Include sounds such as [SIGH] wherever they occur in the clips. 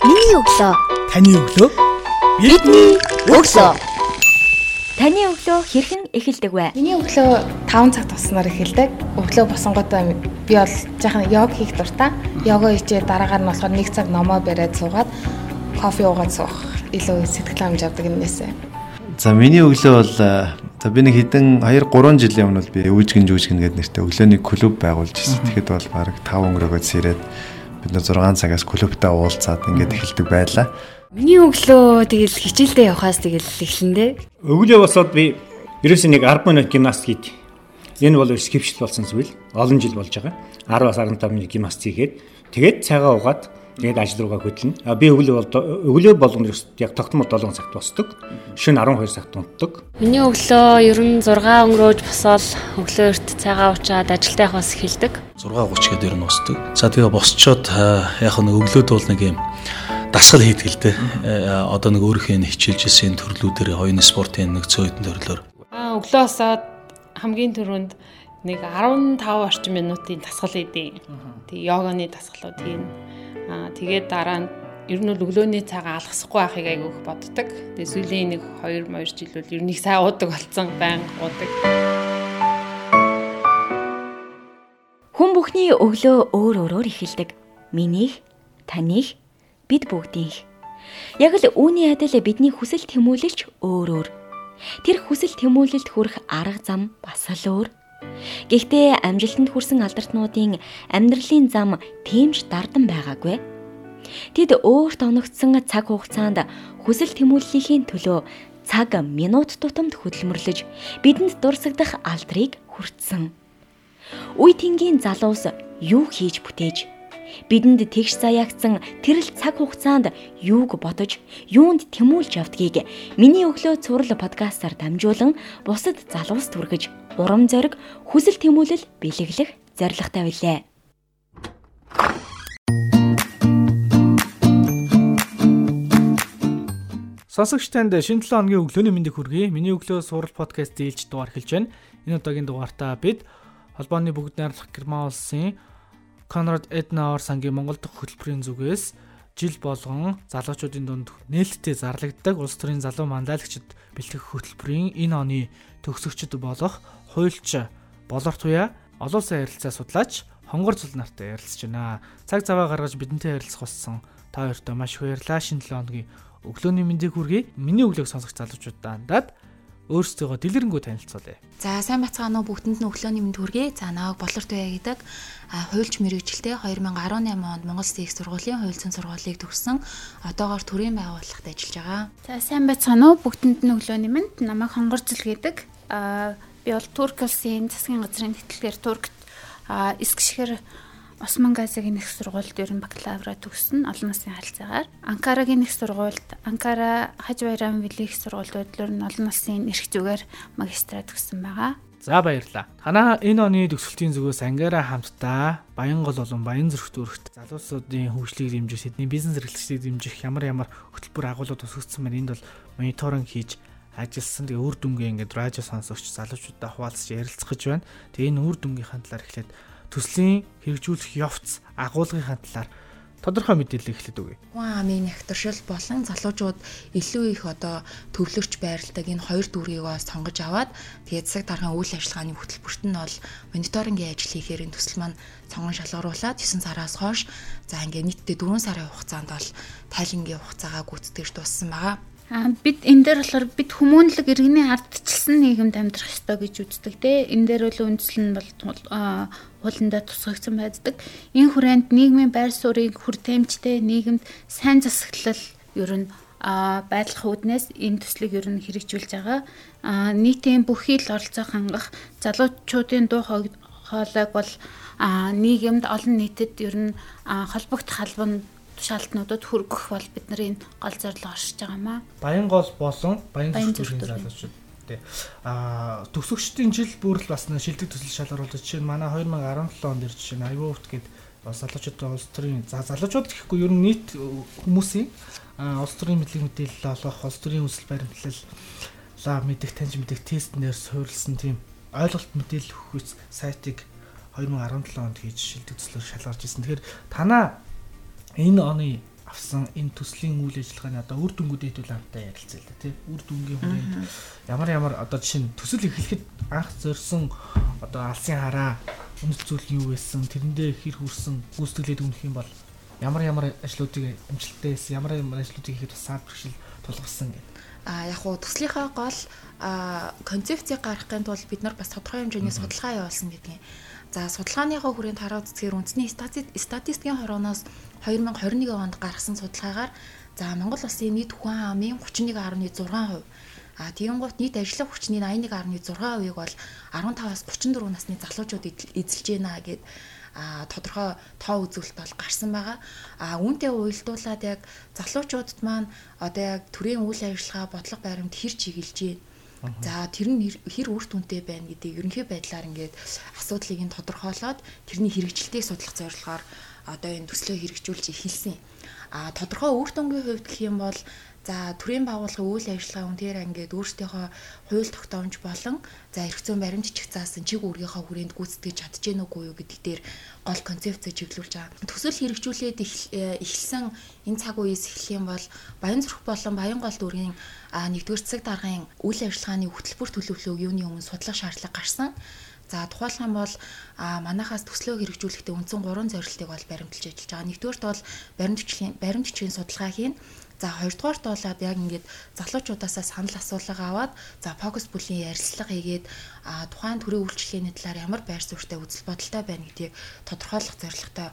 Миний өглөө. Таны өглөө. Бидний өглөө. Таны өглөө хэрхэн эхэлдэг вэ? Миний өглөө 5 цаг туснаар эхэлдэг. Өглөө босонготой би бол жаахан йог хийх дуртай. Йога хийжээ дараагаар нь болохоор 1 цаг номоо бариад суугаад кофе уугаад суух илүү сэтгэл хангамж авдаг юмнээсээ. За миний өглөө бол за би нэг хэдэн 2 3 жилийн өмнө бол би үүжгэн жүжгэн гэдэг нэртэй өглөөний клуб байгуулж ирсэн. Тэгэхэд бол баг 5 өнгөрөөгөө сэрээд бид нэ 6 цагаас клубтаа уулзаад ингээд эхэлдэг байлаа. Миний өглөө тэгэл хичээлдээ явхаас тэгэл эхлэндээ. Өглөө босоод би ерөөсөө нэг 10 минут гимнастик хийд. Энэ бол скипшл болсон зүйл. Олон жил болж байгаа. 10-аас 15 минут гимнастик хийгээд тэгээд цайгаа угаад тэгээд ажил руугаа хөдлөнө. А би өглөө бол өглөө болгоно яг тогтмол 7 цагт босдог. Шөнө 12 цагт унтдаг. Миний өглөө ер нь 6 өнгөрөөж босоод өглөө эрт цайгаа уучаад ажилдаа явахаас эхэлдэг. 6:30 гээд ер нь босдог. За тэгээ босчоод яг нэг өглөөд бол нэг юм дасгал хийдэг л дээ. Одоо нэг өөрийнхөө хичээлжсэн төрлүүдээр хоёрын спортын нэг цөөхөн төрлөөр. Аа өглөө босоод хамгийн түрүүнд нэг 15 орчим минутын дасгал хийдэг. Тэгээ йоганы дасгалууд хийн. Аа тэгээд дараа нь ер нь өглөөний цагаа алгасахгүй байхыг айгүйх боддог. Тэгээ сүүлийн нэг 2 2 жил бол ер нь их сайн уудаг болсон, байнга уудаг. Хүн бүхний өглөө өөр өөрөөр эхэлдэг. Минийх, таних, бид бүгдийнх. Яг л үүний адил бидний хүсэл тэмүүлэлч өөр өөр. Тэр хүсэл тэмүүлэлд хүрэх арга зам бас л өөр. Гэхдээ амжилтанд хүрсэн алдартнуудын амьдралын зам тэмж дардан байгаагүй. Тэд өөрт оногдсон цаг хугацаанд хүсэл тэмүүллийн төлөө цаг минут тутамд хөдөлмөрлөж бидэнд дурсагдах алдрыг хүртсэн. Үе тэнгийн залуус юу хийж бүтээж бидэнд тэгш заяагцсан тэрл цаг хугацаанд юуг бодож, юунд тэмүүлж явдгийг миний өглөө цуврал подкастаар дамжуулан бусад залуус түргэж, урам зориг, хүсэл тэмүүлэл бэлэглэх зорилготой билээ. Сонсогч танд шинэ 7 хоногийн өглөөний мэндийг хүргэе. Миний өглөө сурал подкаст дийлж дугаар эхэлж байна. Энэ удаагийн дугаартаа бид холбооны бүгд найрлах Герман улсын Конрад Эднауэр сангийн Монгол дахь хөтөлбөрийн зүгээс жил болгон залуучуудын дунд нээлттэй зарлагддаг улс төрийн залуу манлайлагчид бэлтгэх хөтөлбөрийн энэ оны төгсөгчд болох хуульч болорт уя олон сайн ярилцаа судлаач хонгор цул нартай ярилцж байна. Цаг заваа гаргаж бидэнтэй ярилцах болсон та хоёртой маш их баярлалаа. Шинэ 7 хоногийн өглөөний мэндийг хүргэе. Миний өглөөг сонсох залуучуудаа даад өөрсдөө дэлгэрэнгүй танилцуулъя. За сайн бацгаано бүгдэнд нь өглөөний мэнд хүргэе. За наваг болорт бай гэдэг хуульч мэрэгчлээ 2018 онд Монгол их сургуулийн хуульцсан сургуулийг төгссөн. Одоогоор төрийн байгууллагт ажиллаж байгаа. За сайн бацгаано бүгдэнд нь өглөөний мэнд намайг хонгорцол гэдэг. Аа би бол Турк улсын засгийн газрын тэтгэлгээр Туркт эсгшгэр Осман газагийн их сургуульд ер нь бакалавра төгссөн олон насны харилцаагаар Анкарагийн их сургуульд Анкара Хаж Байрам Вили их сургуулиуд ер нь олон насны эрх зүгээр магистра төгссөн байгаа. За баярлалаа. Танаа энэ оны төгсөлтийн зүгээс Ангара хамтдаа Баянгол болон Баян зүрхт өрхт залуусуудын хөгжлийг дэмжих, тэдний бизнес эрхлэлийг дэмжих ямар ямар хөтөлбөр агуулгад тусгагдсан байна. Энд бол мониторинг хийж ажилласан. Тэгээ үр дүнгээ ингээд радио сонсогч залуучуудаа хуваалцаж ярилцах гэж байна. Тэгээ энэ үр дүнгийнхаа талаар эхлээд төслийн хэрэгжүүлэх явц агуулгын талаар тодорхой мэдээлэл эхлэдэг үгүй. Хүн амын нягтршил болон залуучууд илүү их одоо төвлөрч байрладаг энэ хоёр дүрийг бас сонгож аваад тэгээд засаг даргын үйл ажиллагааны хөтөлбөрт нь бол мониторингийн ажил хийхээр энэ төсөл маань сонгон шалгаруулад 9 сараас хойш за ингээд нийтдээ 4 сарын хугацаанд бол тайлангийн хугацаагаа гүйцэтгэж дууссан байгаа. А бид энэ дээр болохоор бид хүмүүнлэг иргэний ардчилсан нийгэмд амьдрах ёстой гэж үздэг те. Энэ дээр бол үндэслэл нь бол хуулиндаа тусгагдсан байдаг. Энэ хүрээнд нийгмийн байр суурийг хүртээмжтэй нийгэмд сайн засаглал ер нь а байдлах үүднээс энэ төслийг ер нь хэрэгжүүлж байгаа. А нийтийн бүхий л оролцоо хангах залуучуудын дуу хоолойг бол нийгэмд олон нийтэд ер нь холбогдох албан тушаалтнуудад хүргэх бол бидний гол зорилго оршиж байгаа маа. Баянгол болон баян зүрхийн залуучууд тий. Аа төгсөгчдийн жил бүр л бас шилдэг төсөл шалгаруулж жишээ нь манай 2017 онд ирж жишээ нь аюу хөвт гээд бас залуучууд улс төрийн за залуучууд гэхгүй ер нь нийт хүмүүсийн улс төрийн мэдлэг мэдээлэл олгох улс төрийн өсөл баримтлал ла мэдих таньж мэдих тестнээр суурилсан тийм ойлголт мэдээлэл өгөх сайтыг 2017 онд хийж шилдэг төслөөр шалгарч ирсэн. Тэгэхээр танаа энэ оны авсан энэ төслийн үйл ажиллагааны одоо үр дүнгуудын хамтаа ярилцъя л да тий. Үр дүнгийн хүрээнд ямар ямар одоо жишээ нь төсөл эхлэхэд анх зорьсон одоо алсын хараа үнэт зүйл юу байсан тэрэндээ хэр хүрсэн гүйцэтгэлээд үнэх юм бол ямар ямар ажлуудыг амжилттай хийсэн ямар ямар ажлуудыг хийхэд саад бэрхшээл тулгарсан гэдэг. А яг уу төслийнхаа гол концепцийг гаргахын тулд бид нар бас тодорхой хэмжээний судалгаа явуулсан гэдгийг. За судалгааныхаа хүрээнд хараад үзэхээр үндэсний статистикийн хорооноос 2021 онд гаргасан судалгаагаар за Монгол улсын нийт хүн амын 31.6%. А тийм гут нийт ажиллах хүчний 81.6%-ийг бол 15-аас 34 насны залуучууд эзэлж байна гэд а тодорхой тоо үзүүлэлт бол гарсан байгаа. А үүнтэй уялдуулаад яг залуучуудад маань одоо яг төрийн үйл ажиллагаа бодлого баримт хэр чиглэж байна. За тэр нь хэр үр дүнтэй байна гэдгийг ерөнхий байдлаар ингээд асуудлыг нь тодорхойлоод тэрний хэрэгжилтийг судлах зорилгоор одоо энэ төслөө хэрэгжүүлж эхэлсэн. А тодорхой үр дүнгийн хувьд гэх юм бол За төрийн байгууллагын үйл ажиллагаа үнээр ингээд өөрсдийнхөө хууль тогтоомж болон за эрх зүйн баримт бичих заасан чиг үүргийнхаа хүрээнд гүйцэтгэж чадж гэнэ үгүй юу гэдэг дээр гол концепцээ чиглүүлж байгаа. Төсөл хэрэгжүүлээд э, эхэлсэн энэ цаг үеэс эхлэх юм бол Баян зүрх болон Баянгол дүүргийн нэгдүгээр цэцэг даргын үйл ажиллагааны хөтөлбөр төлөвлөгөөг юуны өмнө судлах шаардлага гарсан. За тухайлх юм бол манахаас төслөө хэрэгжүүлэхдээ үндсэн 3 зорилтыг бол баримталж ажиллаж байгаа. Нэгдүгээрт бол баримт бичгийн баримт бичгийн судалгаа хийн. За хоёрдугаарт болоод яг ингээд залуучуудаасаа санал асуулга аваад за фокус бүлийн ярилцлага хийгээд тухайн төрийн үйлчлэгээний талаар ямар байр суурьтай үзэл бодолтой байна гэдгийг тодорхойлох зорилготой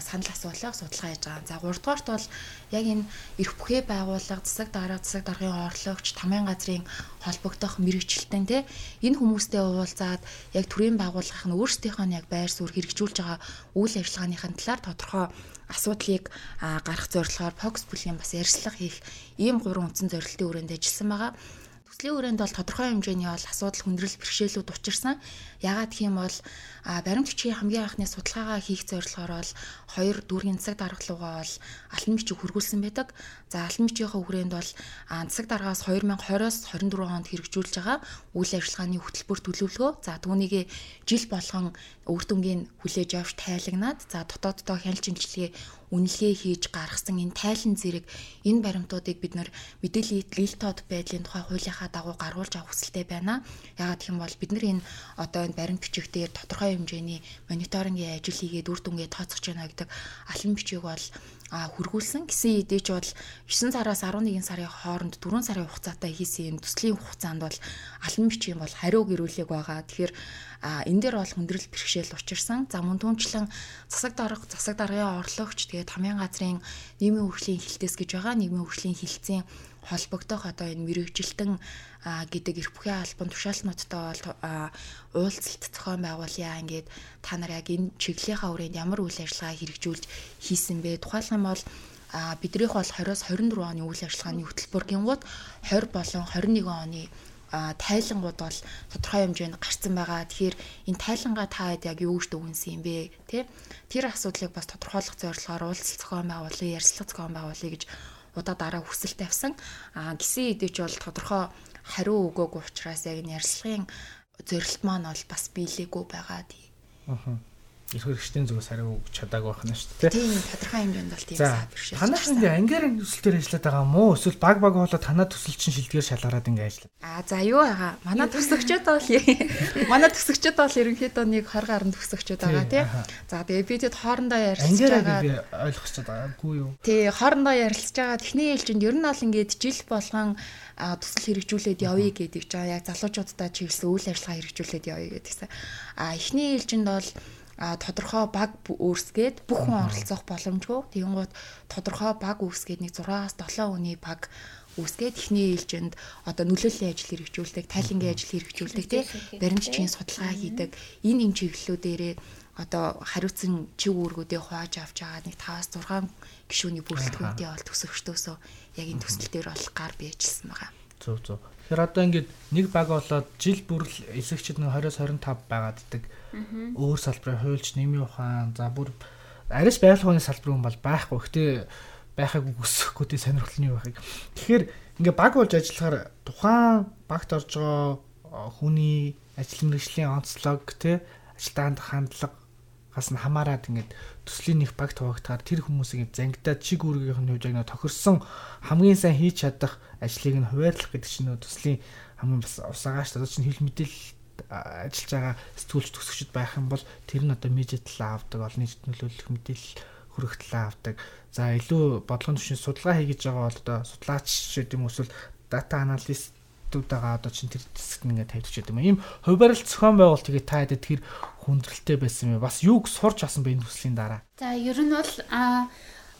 санал асуулга судалгаа хийж байгаа. За 3 дугаарт бол яг энэ эрх бүхий байгууллага, засаг дарга, засаг даргын орлогч, тамийн газрын холбогдох мэрэгчлэлтэн те энэ хүмүүстэй уулзаад яг төрийн байгууллага нь өөрсдийнхөө яг байр суурь хэрэгжүүлж байгаа үйл ажиллагааныхын талаар тодорхой асуудлыг гарах зорилгоор фокус бүлийн бас ярилцлага хийх ийм гурван үндсэн зорилтын хүрээнд ажилласан байгаа. Төслийн хүрээнд бол тодорхой хэмжээний бол асуудал хүндрэл бэрхшээлүүд учирсан. Ягаад гэх юм бол баримт бичгийн хамгийн анхны судалгаагаа хийх зорилгоор бол хоёр дүүргийн цаг даргалуугаа бол алтан бичиг хөргүүлсэн байдаг. За алтан бичийнхаа хүрээнд бол цаг даргаас 2020-оос 24 онд хэрэгжүүлж байгаа үйл ажиллагааны хөтөлбөр төлөвлөгөө. За түүнийг жил болгон үр дүнгийн хүлээж авч тайлагнаад за дотооддоо хяналт шинжилгээ үнэлгээ хийж гаргасан энэ тайлан зэрэг энэ баримтуудыг бид нар мэдээллийн ил тод байдлын тухай хуулийнхаа дагуу гаргуулж авах хүсэлтэй байна. Ягаад гэх юм бол бид нар энэ одоо энэ баримт бичиг дээр тодорхой хэмжээний мониторингийн ажил хийгээд үр дүнгээ тооцож байна гэдэг алан бичиг бол хөргүүлсэн. Гэсэн хэдий ч бол 9 сараас 11 сарын хооронд 4 сарын хугацаатай хийсэн юм төслийн хугацаанд бол алан бичгийн бол хариу гэрүүлэг байгаа. Тэгэхээр энэ дээр бол хүндрэл бэрхшээл учирсан. За мөн түнчлэн засаг дарга, засаг даргын орлогч тэгээд тамийн газрын нийгмийн хөгжлийн хилтэс гэж байгаа. Нийгмийн хөгжлийн хилцэн холбогдох одоо энэ мэрэгжилтэн гэдэг эрх бүхий албан тушаалтнуудтай бол уулзалт зохион байгуулъя ингээд та нар яг энэ чиглэлийнхаа хүрээнд ямар үйл ажиллагаа хэрэгжүүлж хийсэн бэ? Тухайлх юм бол а бидрийнх бол 20-оос 24 оны үйл ажиллагааны хөтөлбөрийн гууд 20 болон 21 оны тайлангууд бол тодорхой хэмжээнд гарцсан байгаа. Тэгэхээр энэ тайлангаа та хэд яг юу гэж дүгнсэн юм бэ? Тэ? Тэр асуудлыг бас тодорхойлох зорилгоор уулзалт зохион байгуулъя, ярилцлага зохион байгуулъя гэж удаа дараа хүсэл тавьсан. А гисэн хэдийч бол тодорхой хариу өгөөгүй учраас яг энэ ярилцлагын зорилт маань бол бас биелээгүй байгаа тий. Аа хэрэгчдийн зүгээс хариу өгч чадаагүй байх нь шүү дээ. Тийм тодорхой хэмжээнд бол тийм саад бэрхшээл. Танаас ингээ ангиарын төсөлтөөр ажиллаад байгаа мó эсвэл баг баг болоо танаа төсөл чинь шилдгээр шалгараад ингээ ажиллаад. Аа за юу байгаа. Манай төсөгчөд бол [LAUGHS] манай төсөгчөд бол ерөнхийдөө нэг 20 гаруй төсөгчөд байгаа тий. За тэгээ бид хэд хоорондоо ярилцж байгаа. Би ойлгох чад байгаагүй юу. Тий хоорондоо ярилцж байгаа. Техний ээлжинд ер нь бол ингээд жил болгон төсөл хэрэгжүүлээд явъя гэдэг чинь яг залуучуудтай чиглэсэн үйл ажиллагаа хэрэгжүүлээд явъя гэдгийгсэн. А эхний ээлжинд бол а тодорхой баг үүсгээд бүх хүн оролцох боломжгүй. Тэгэнгუთ тодорхой баг үүсгээд нэг 6-аас 7 хүний баг үүсгээд ихний ээлжинд одоо нөлөөллийн ажил хэрэгжүүлдэг, тайлангийн ажил хэрэгжүүлдэг тий баримтчийн судалгаа хийдэг. Энэ энэ чиглэлүүдээрээ одоо хариуцсан чиг үүргүүдээ хувааж авч байгаа нэг 5-аас 6 гишүүний бүрэлдэхүүнтэй бол төсөвчдөөсөө яг энэ төсөл дээр бол гар биежилсэн байгаа. Зөв зөв. Тэгэхээр одоо ингээд нэг баг болоод жил бүрл эсэгчд нэг 20-25 байгааддаг өөр салбарын хуульч, нэмийн ухаан, за бүр арьс байгаль ухааны салбарын хүн бол байхгүй. Гэтэ байхыг үгүйсэхгүй тий сонирхолтой юу байхыг. Тэгэхээр ингээ баг болж ажиллахаар тухайн багт орж байгаа хүний ажил мэргэжлийн онцлог тий ажилтаанд хандлага гас нь хамаарад ингээд төслийн нэг баг туваагдахаар тэр хүмүүсийг зангидаад чиг үүргийнх нь хувьд яг нэг тохирсон хамгийн сайн хийж чадах ажлыг нь хуваарлах гэдэг чинь төслийн хамгийн бас усаагаач одоо чинь хэл мэдээлэл ажиллаж байгаа сэтгүүлч төгсөгчд байх юм бол тэр нь одоо медиа талаа авдаг, олон нийтэд нөлөөлөх мэдээлэл хүрэх талаа авдаг. За илүү бодлогын түвшин судалгаа хийж байгаа бол одоо судлаач гэдэг юм эсвэл дата аналистуудаа одоо чинь тэр хэсэгт ингээд тавьчих гэдэг юм. Ийм хуваарил зохион байгуулалт тэгээд та хэдэд тэр хүндрэлтэй байсан юм. Бас юуг сурч асан бэ энэ төслийн дараа? За ер нь бол а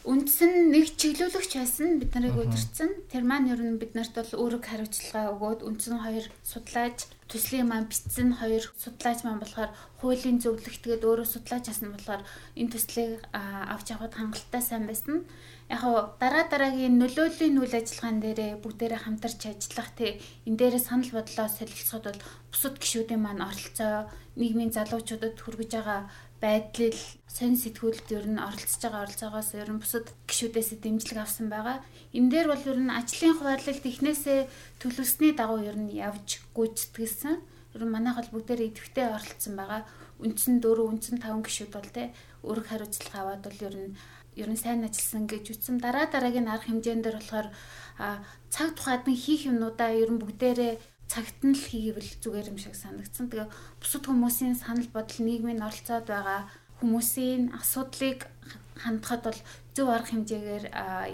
үндсэн нэг чиглүүлэгч байсан бид нарыг өдөрцөн. Тэр маань ер нь бид нарт бол өөрөг хариуцлага өгөөд үндсэн хоёр судлаач төслийн маань бичсэн хоёр судлаач маань болохоор хуулийн зөвлөх тэгээд өөрөө судлаач асан болохоор энэ төслийг авч явахад хангалттай сайн байсан. Яг хоо дараа дараагийн нөлөөллийн үйл ажиллагаан дээрээ бүгдээрээ хамтарч ажиллах тий энэ дээрээ санал бодлоо солилцоход бол бусад гишүүдийн маань оролцоо нийгмийн залуучуудад хүргэж байгаа байдлал сонь сэтгүүлд ер нь оролцож байгаа оролцоогоос ер нь бусад гишүүдээс дэмжлэг авсан байгаа. Энэ дээр бол ер нь ажлын хуваарлалт ихнээсээ төлөвлөсний дагуу ер нь явж гүйцэтгэлсэн. Ер нь манайх бол бүгдээр идэвхтэй оролцсон байгаа. Үндсэн 4, үндсэн 5 гишүүд бол те өөрөг хариуцлага аваад бол ер нь ер нь сайн ажилласан гэж үтсэн. Дараа дараагийн арга хэмжээнд дээр болохоор цаг тухайд нь хийх юмнуудаа ер нь бүгдээрээ цагт нь л хийвэл зүгээр юм шиг санагдсан. Тэгээ бусад хүмүүсийн санал бодол нийгмийн оролцоод байгаа хүмүүсийн асуудлыг хандахад бол зөв арга хэмжээгээр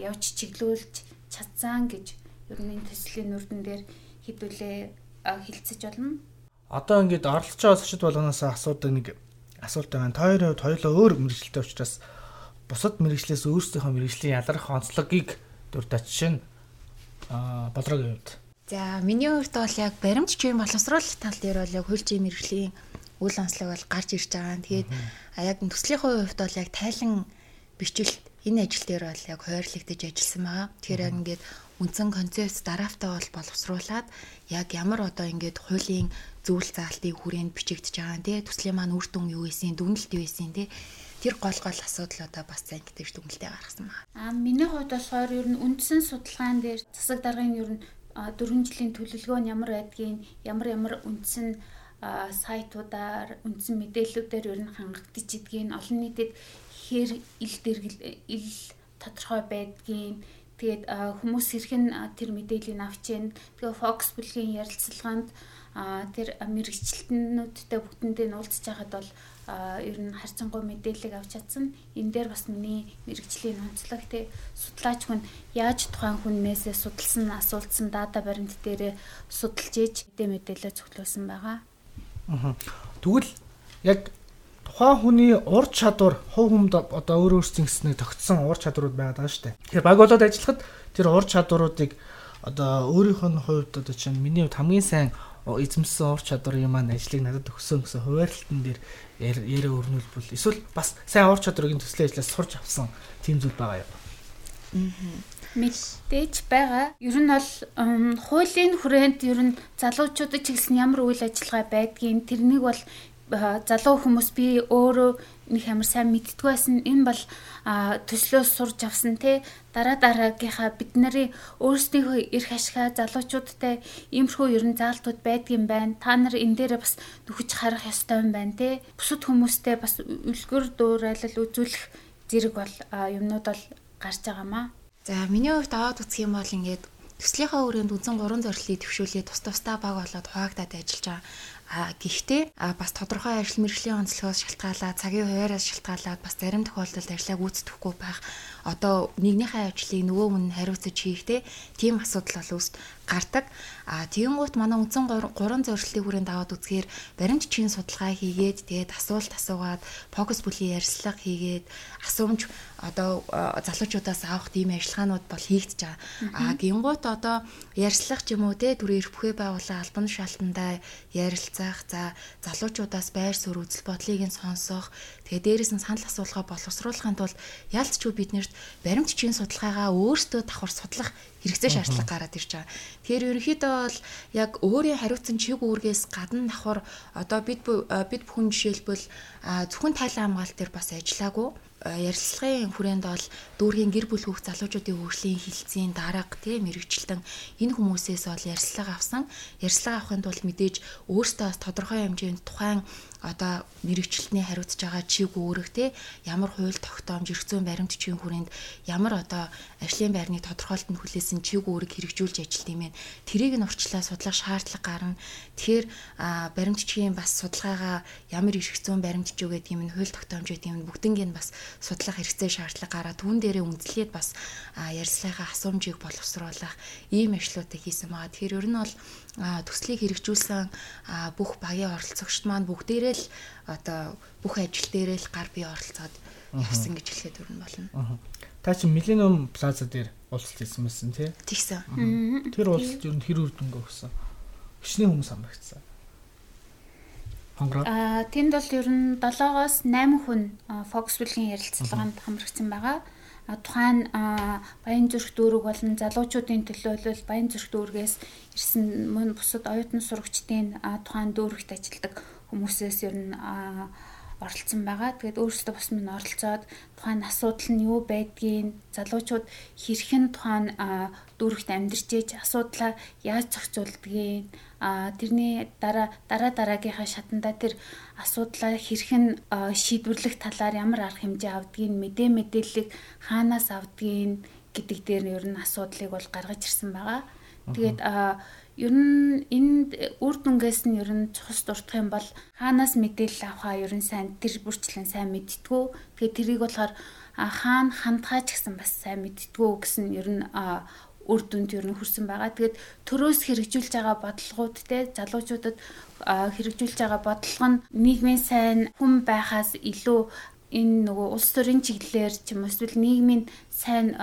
явж чиглүүлж чадсан гэж ер нь энэ төслийн нүрдэн дээр хэдүүлээ хилцэж болно. Одоо ингээд оролцож байгаа зочид болгоноос асуудаг нэг асуулт байна. Та хоёрын хувьд хоёулаа өөр мэрэгчлээ учраас бусад мэрэгчлээс өөрсдийнхөө мэрэгжлийн ялгарх онцлогийг дуртач шин а болроогийн хувьд За миний хувьд бол яг баримт чим боловсруулах тал дээр бол яг хөлжийн мэрэгжлийн үйл онцлог бол гарч ирж байгаа. Тэгээд яг төслийнхөө хувьд бол яг тайлан бичлэлт энэ ажил дээр бол яг хойрлогдож ажилласан байгаа. Тэгэхээр яг ингээд үндсэн концепц дараалтаа бол боловсруулад яг ямар одоо ингээд хуулийн зөвлөл заалтыг хүрээнд бичигдэж байгаа нэ төслийн маань үр дүн юу байсан, дүгнэлт юу байсан те тэр гол гол асуудлуудаа бас сайн гэж дүгнэлтээ гаргасан байна. Аа миний хувьд болохоор ер нь үндсэн судалгаан дээр засаг даргын ер нь 4 жилийн төлөвлөгөө нь ямар байдгийг ямар ямар үндсэн сайтуудаар үндсэн мэдээллүүдээр ер нь хангагдаж идгийг олон нийтэд хэр ил дэргэл ил тодорхой байдгийг. Тэгээд хүмүүс хэрхэн тэр мэдээллийг авч ийн. Тэгээ фокус бүлгийн ярилцлаганд тэр мэрэгчлэлтнүүдтэй бүгдэндээ уулзж байхад бол ер нь харьцангуй мэдээлэл авч чадсан. Энэ дээр бас миний мэрэгжлийн онцлог тий судлаач хүн яаж тухайн хүннээсээ судалсан, асуултсан дата баримт дээрээ судалж ээж мэдээ мэдээлэл цуглуулсан байгаа. Аа. Тэгвэл яг тухайн хүний ур чадвар хувь хүнд одоо өөр өөрсдийн гэснээр тогтсон ур чадварууд байгаа шүү дээ. Тэгэхээр баг болоод ажиллахад тэр ур чадваруудыг одоо өөрийнх нь хувьд одоо чинь миний хувьд хамгийн сайн эзэмсэн ур чадварын маань ажлыг надад өгсөн гэсэн хуваарлтан дээр яриа өрнүүлбэл эсвэл бас сайн ур чадварыг төслийн ажлаас сурч авсан тийм зүйл байгаа юу? Мэдээж байгаа. Ер нь бол хуулийн хүрээнд ер нь залуучуудад чиглэсэн ямар үйл ажиллагаа байдгийг тэрнийг бол залуу хүмүүс би өөрөө нэг амар сайн мэддэг байсан. Энэ бол төслөөс сурж авсан те дараа дараагийнхаа бид нарын өөрсдийнхөө эрх ашигла залуучуудтай иймэрхүү ерэн заалтууд байдгийн байна. Та нар энэ дээр бас нөхөж харах ёстой юм байна те. Бусад хүмүүстэй бас үлгэр дуурайлал үзүүлэх зэрэг бол юмнууд бол гарч байгаамаа. За миний хувьд аваад үзэх юм бол ингээд төслийнхаа өрөөнд үзэн гурван зорилтыг төвшүүлээ тус тусдаа баг болоод хуваагдаад ажиллаж байгаа. А гэхдээ бас тодорхой ажил мэргэжлийн онцлогоос шалтгаалаад цагийн хуваараас шалтгаалаад бас зарим тохиолдолд ажлаа гүйцэтгэхгүй байх одоо нэгнийхээ ажлыг нөгөө хүн хариуцаж хийхдээ тийм асуудал бол үүсд гардаг. А тэгэнгუთ манай үндсэн гурван зорилтын хүрээнд аваад үзэхээр баримтчийн судалгаа хийгээд тэгээд асуулт асуугаад фокус бүлийн ярилцлага хийгээд асуумж одоо залуучуудаас авах тийм ажиллагаанууд бол хийгдэж байгаа. А гингуут одоо ярилцлага ч юм уу те түрээ эрх бүхий байгууллага албан тушаалтандаа ярилцах за залуучуудаас байр суурь үзэл бодлыг нь сонсох тэгээ дээрээс нь санал асуулгаа боловсруулахын тулд ялцчгүй биднэрт баримтчийн судалгаагаа өөрсдөө давхар судлах хэрэгцээ шаардлага гараад ирж байгаа. Тэгэхээр ерөнхийдөө бол яг өөрийн хариуцсан чиг үүргээс гадна давхар одоо бид бид бүхэн жишээлбэл зөвхөн тайлан хамгаалт дээр бас ажиллаагүй ярилцлагын хүрээнд бол дүүргийн гэр бүл хүүхд залуучуудын хөгжлийн хилцээний дарга тийм мэрэгчлэн энэ хүмүүсээс бол ярилцлага авсан. Ярилцлага авахын тулд мэдээж өөртөө тодорхой хэмжээнд тухайн одоо мэрэгчлэлтний хариуцж байгаа чиг өөрөх те ямар хууль тогтоомж эрх зүйн баримтчийн хүрээнд ямар одоо ажлын байрны тодорхойлолтод хүлээсэн чиг өөрөг хэрэгжүүлж ажилт юм байна. Тэрийг нь урьдчилан судлах шаардлага гарна. Тэгэхээр баримтчийн бас судалгаагаа ямар эрх зүйн баримтч юу гэдэг юм хууль тогтоомж гэдэг юм бүгднийг нь бас судлах хэрэгцээ шаардлага гараад түүн дээрээ үндэслээд бас ярилцлагын асуумжийг боловсруулах ийм ажлуудыг хийсэн байгаа. Тэгэхээр ер нь бол төслийг хэрэгжүүлсэн бүх багийн оролцогчд маань бүгдээрээ л одоо бүх ажил дээрээ л гар бие оролцоод явсан гэж хэлэхэд өрн болно. Та чи Millennium Plaza дээр уулзалт хийсэн мэсэн тий? Тэгсэн. Тэр уулзалт ер нь хэр үр дүнгээ өгсөн? Хичнээн хүмүүс амрагдсан. Хонгороо. Аа тэнд бол ер нь 7-оос 8 хүн Foxville-ийн ярилцлаганд хамрагдсан байгаа тухайн баян зүрх дүүрэг болон залуучуудын төлөө бол баян зүрх дүүргээс ирсэн мөн бусад оюутан сурагчдын тухайн дүүрэгт ажилладаг хүмүүсээс ер нь оролцсон байгаа. Тэгээд өөрсдөө бас минь оролцоод тухайн асуудал нь юу байдгийг залуучууд хэрхэн тухайн дүүрэгт амьдарч ээж асуудлаа яаж зохицуулдгийг а тэрний дараа дараа дараагийнхаа шатанда тэр асуудлаа хэрхэн шийдвэрлэх талаар ямар арга хэмжээ авдгийг мэдээ мэдээллийг хаанаас авдгийг гэдэг дээр нь ер нь асуудлыг бол гаргаж ирсэн байгаа. Тэгээд ер нь энэ үр дүнгээс нь ер нь цус дуртах юм бол хаанаас мэдээлэл авахаа ер нь сайн тэр бүрчлэн сайн мэдтгүү. Тэгээд тэрийг болохоор хаана хандхаач гэсэн бас сайн мэдтгүү гэсэн ер нь үр дүнд ер нь хүрсэн байгаа. Тэгээд төрөөс хэрэгжүүлж байгаа бодлогууд те залуучуудад хэрэгжүүлж байгаа бодлого нь нийгмийн сайн хүн байхаас илүү энэ нөгөө улс төрийн чиглэлээр ч юм уу эсвэл нийгмийн сайн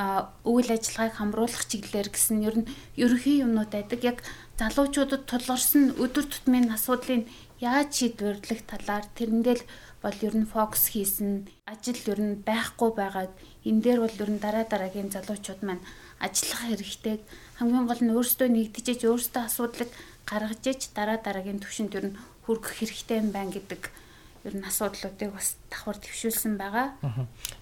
үйл ажиллагааг хамруулах чиглэлээр гэсэн ер нь ерөнхий юмнууд байдаг. Яг залуучуудад тулгарсан өдөр тутмын асуудлыг яаж шийдвэрлэх талаар тэрнгээл бол ер нь фокус хийсэн ажил ер нь байхгүй байгаад энэ дээр бол ер нь дараа дараагийн залуучууд маань ажиллах хэрэгтэй. Хамгийн гол нь өөрсдөө нэгдэж өөрсдөө асуудлыг гаргаж иж дараа дараагийн төвшөнд ер нь хүргэх хэрэгтэй юм байна гэдэг ер нь асуудлуудыг бас давхар төвшүүлсэн байгаа.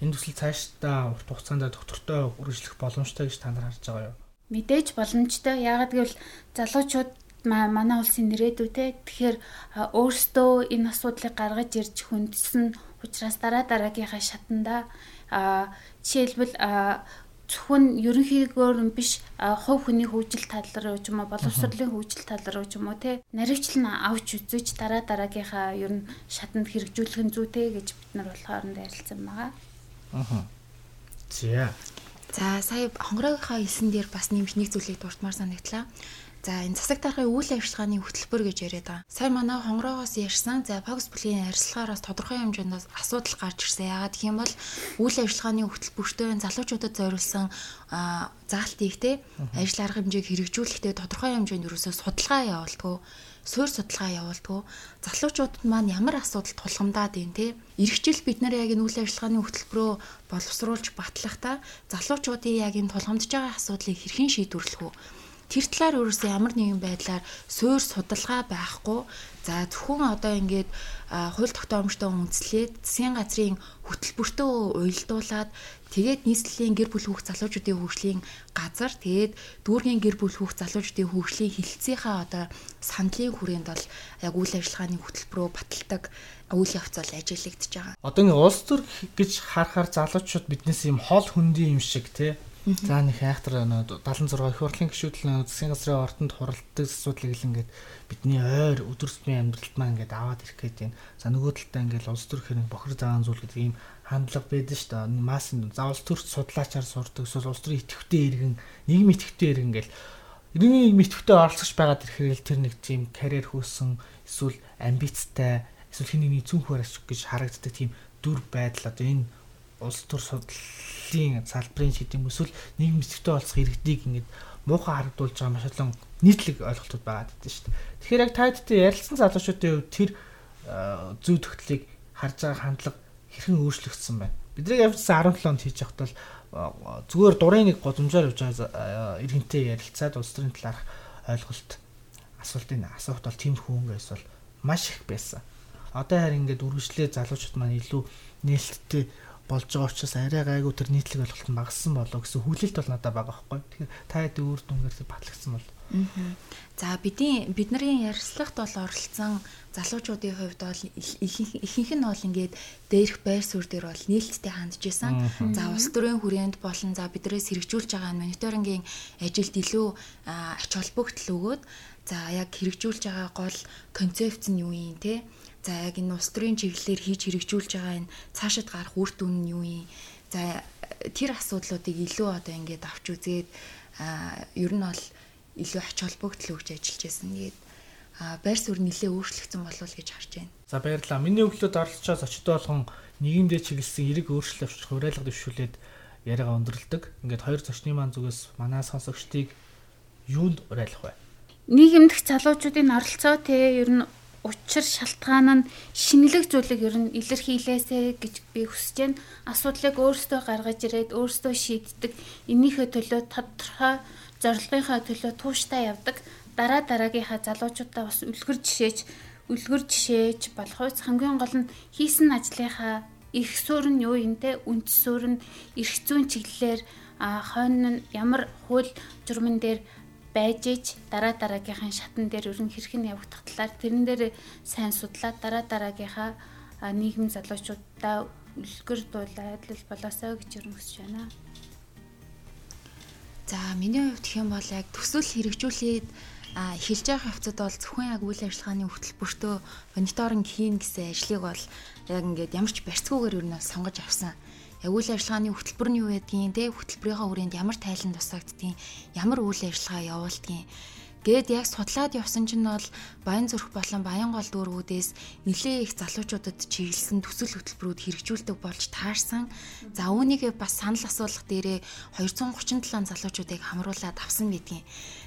Энэ төсөл цаашдаа урт хугацаанд доктортой үргэлжлэх боломжтой гэж та нар харж байгаа юу? Мэдээж боломжтой. Яагаад гэвэл залуучууд манай улсын нэрээдүйтэй. Тэгэхээр өөрсдөө энэ асуудлыг гаргаж ирж хүндсэн учраас дараа дараагийнхаа шатанда жишээлбэл зөвхөн ерөнхийдөө биш хувь хүний хөгжил тал руу ч юм уу боловсролын хөгжил тал руу ч юм уу те наривчлал нь авч үзэж дараа дараагийнхаа ер нь шатанд хэрэгжүүлэх нь зүйтэй гэж бид нар болохоор нь ярилцсан байгаа. Аа. За. За сая хонгорогийнхаа хэлсэн дээр бас нэмж нэг зүйлийг дуртмаар санагдлаа. За энэ засаг даргын үйл ажиллагааны хөтөлбөр гэж яриад байгаа. Сая манай хонгороогоос ярьсан. За Fox Play-ийн арилслагаараас тодорхой хэмжээнд асуудал гарч ирсэн. Яагаад гэх юм бол үйл ажиллагааны хөтөлбөртөө залуучуудад зориулсан заалт ихтэй ажил арга хэмжээг хэрэгжүүлэхдээ тодорхой хэмжээнд ерөөсөө судалгаа явуулдаг суурь судалгаа явуулдаг. Залуучуудад маань ямар асуудал тулгамдаад байна те. Иргэжил бид нар яг энэ үйл ажиллагааны хөтөлбөрөө боловсруулж батлахдаа залуучуудын яг энэ тулгамдж байгаа асуудлыг хэрхэн шийдвэрлэх вэ? Тэр талаар өөрөөсөө ямар нэгэн байдлаар суур судалгаа байхгүй за зөвхөн одоо ингээд хууль тогтоомжтой үндэслээд засгийн газрын хөтөлбөртөө уялдуулаад тэгээд нийслэлийн гэр бүл хүүхд залуучуудын хөгжлийн газар тэгээд дүүргийн гэр бүл хүүхд залуучуудын хөгжлийн хилцээхээ одоо сандлын хүрээнд бол яг үйл ажиллагааны хөтөлбөрөө баталдаг үйл явц бол ажиглагдчихж байгаа. Одоо ингэ улс төр гэж харахаар залуучууд биднээс юм хол хөндийн юм шиг тий За нэг айхтар 76 их хурлын гишүүдэл засгийн газрын ордонд хуралддаг асуудлыг л ингээд бидний ойр тутмын амьдралд маань ингээд аваад ирэх гээд байна. За нөгөө талдаа ингээд улс төр хэрэг бохор заан зүйл гэдэг ийм хандлага байдаг шүү дээ. Массын за улс төрт судлаачаар сурдаг эсвэл улс төрийн идэвхтэй иргэн нийгмийн идэвхтэй иргэн гэл иргэний нийгмийн идэвхтэй оролцож байгаад ирэхээр тэр нэг тийм карьер хөөсөн эсвэл амбицтай эсвэл хин нэгний цүнхөр ашиг гэж харагддаг тийм дүр байдал одоо энэ улс төр судлалын салбарын гэдэг юм эсвэл нийгэм эсвэлтэй олцох иргэдийг ингээд муухай харагдуулж байгаа маш олон нийтлэг ойлголтууд байгаад байдаг шүү дээ. Тэгэхээр яг тайдтай ярилцсан залуучуудын хувьд тэр зүй тогтлыг харж байгаа хандлага хэрхэн өөрчлөгдсөн байна. Бидний явжсан 17 онд хийж явахад бол зүгээр дурын нэг годомжоор явж байгаа иргэнтэй ярилцаад улс төрийн талаарх ойлголт асуултын асуулт бол тийм хүүнгээс бол маш их байсан. Одоо харин ингээд үргэлжлээ залуучууд маань илүү нээлттэй болж байгаа учраас арай гайгүй тэр нийтлэг ойлголт нь багассан болоо гэсэн хүлээлт бол надад байгаа байхгүй. Тэгэхээр та хэд өөр дүнгээр батлагдсан бол. За бидний бидний ярилцлагт бол оролцсон залуучуудын хувьд бол ихэнх нь бол ингээд дээрх байр суурь дээр бол нээлттэй хандж исэн. За улс төрийн хүрээнд болон за бидрээс хэрэгжүүлж байгаа мониторингийн ажилд илүү ач холбогдол өгөөд за яг хэрэгжүүлж байгаа гол концепц нь юу юм те За яг энэ улс төрийн чиглэлээр хийж хэрэгжүүлж байгаа энэ цаашид гарах үр дүн нь юу юм? За тэр асуудлуудыг илүү одоо ингээд авч үзээд ер нь бол илүү ач холбогдол өгч ажиллаж байсан. Тэгээд байр суурь нэлээ өөрчлөгдсөн болов гэж харж байна. За баярлалаа. Миний өглөөд оролцож зочид болгон нийгэмдээ чиглэсэн эрэг өөрчлөлт авчрах хураалга дэвшүүлээд яриагаа өндөрлөдөг. Ингээд хоёр зочны маань зүгээс манай сонсогчдыг юунд уриалах вэ? Нийгэмдэх залуучуудын оролцоо те ер нь учир шалтгаан нь шинэлэг зүйлийг ер нь илэрхийлээсэ гэж би хүсэж байна. Асуудлыг өөрсдөө гаргаж ирээд өөрсдөө шийддэг. Энийхээ төлөө тодорхой зорилгынхаа төлөө тууштай явдаг. Дараа дараагийнхаа залуучуудаа бас үлгэр жишээч үлгэр жишээч болох үс хамгийн гол нь хийсэн ажлынхаа их суурь нь юу юм те үндэс суурь нь эрх зүйн чиглэлээр хойно нь ямар хууль журман дээр байж ич дараа дараагийнхын шатн дээр ер нь хэрхэн явагдах талаар тэрэн дээр сайн судлаад дараа дараагийнхаа нийгэм залуучуудаа үлгэр дуулаад л болоосоо гэж ер нь хүсэж байна. За миний хувьд гэх юм бол яг төсөл хэрэгжүүлээд эхэлж байгаа хавцад бол зөвхөн яг үйл ажиллагааны хөтөлбөртөө мониторинг хийн гэсэн ажлыг бол яг ингээд ямар ч барьцгүйгээр ер нь сонгож авсан үйл ажиллагааны хөтөлбөр нь юу байдгийг те хөтөлбөрийнхаа хүрээнд ямар тайлан тусагддгийг ямар үйл ажиллагаа явуулдгийг Гэт яг судлаад явсан чинь бол Баян зүрх болон Баян гол дүүргүүдээс нэлээ их залуучуудад чиглэсэн төсөл хөтөлбөрүүд хэрэгжүүлдэг болж таарсан. За үүнийг бас санал асуулгах дээрээ 237 залуучуудыг хамруулад авсан гэдгийг.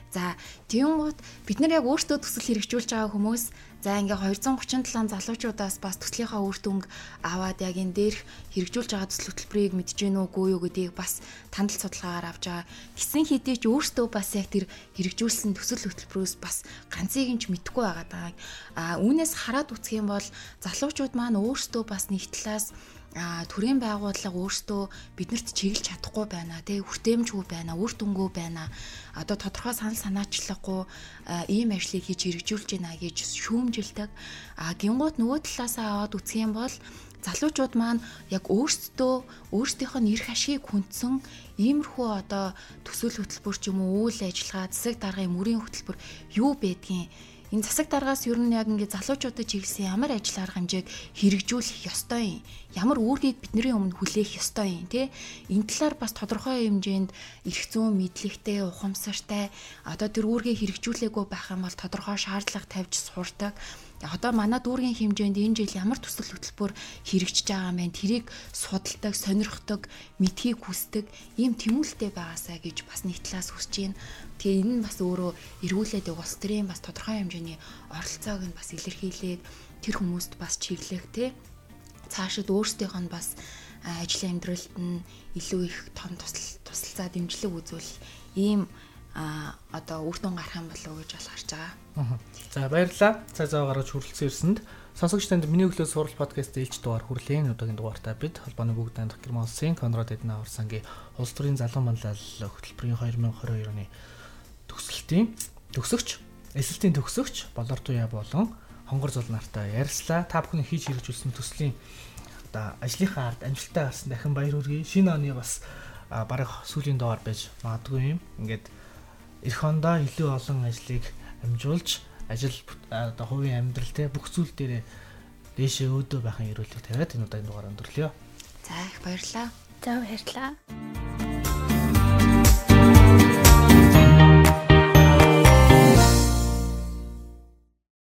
За тиймгүүд бид нар яг өөртөө төсөл хэрэгжүүлж байгаа хүмүүс За ингээ 237 залуучуудаас бас төслийнхаа үр дүнг аваад яг энэ дээрх хэрэгжүүлж байгаа төсөл хөтөлбөрийг мэдж гэнэ үгүй юу гэдгийг бас тандал судалгаагаар авч байгаа. Гисэн хэдий ч өөртөө бас яг тэр хэрэгжүүлсэн төсөл хөтөлбөрөөс бас ганцыг нь ч мэдэхгүй байгаа. А үүнээс хараад үзэх юм бол залуучууд маань өөртөө бас нэг талаас а төрийн байгууллага өөртөө биднэрт чиглэж чадахгүй байна тий хүртээмжгүй байна үр дүнгүй байна. Одоо тодорхой санал санаачлаггүй ийм ажлыг хийж хэрэгжүүлж байна гэж шүүмжилдэг. А гингууд нөгөө талаасаа аваад үсэх юм бол залуучууд маань яг өөрсдөө өөрсдийнх нь эрх ашиг хүндсэн иймэрхүү одоо төсөөл хөтөлбөр ч юм уу үйл ажиллагаа засаг даргын мөрийн хөтөлбөр юу байдгийг энэ засаг даргаас ер нь яг ингээд залуучуудад чиглэсэн ямар ажил арга хэмжээг хэрэгжүүлэх ёстой юм. Ямар үүргийг бидний өмнө хүлээх ёстой юм те. Энэ талаар бас тодорхой хэмжээнд эрх зүйн мэдлэгтэй, ухамсартай одоо тэр үүргийг хэрэгжүүлээгүй байх юм бол тодорхой шаардлага тавьж сурдаг одоо манай дүүргийн хэмжээнд энэ жил ямар төсөл хөтөлбөр хэрэгжиж байгаа бэ? Тэрийг судалдаг, сонирхдаг, мэдхийг хүсдэг ийм тэмүүлэлтэй байгаасаа гэж бас нэг талаас хүсэж байна. Тэгээ энэ нь бас өөрөө эргүүлээд улс төрийн бас тодорхой хэмжээний оролцоог нь бас илэрхийлээд тэр хүмүүст бас чиглэх те цаашид өөрсдийнх нь бас ажлын амьдралд нь илүү их том тусалцаа дэмжлэг үзүүл ийм а одоо үр дүн гарах юм болов уу гэж бол харж байгаа. За баярлалаа. Цай зав гаргаж хүрэлцэн ирсэнд сонсогч танд миний өглөө сурал подкаст ээлж дугаар хүрлээн удаагийн дугаартаа бид холбооны бүгд найдах Герман улсын Конрад Эдна Орсангийн улс төрийн залуу манлал хөтөлбөрийн 2022 оны төгсөлтийн төгсөгч, эсэлтийн төгсөгч болор туяа болон хонгор зул нартай ярьслаа. Та бүхэн хийж хэрэгжүүлсэн төслийн одоо ажлынхаа ард амжилттай гарсан дахин баяр хүргэе. Шинэ оны бас бараг сүүлийн доор байж магадгүй юм. Ингээд эх хондоо илүү олон ажлыг амжуулж ажил одоо хувийн амьдрал те бүх зүйл дээр дээшээ өөдөө байхын эрүүлэг тавиад энэ удаагийн дугаар өндөрлөё. За их баярлалаа. За баярлалаа.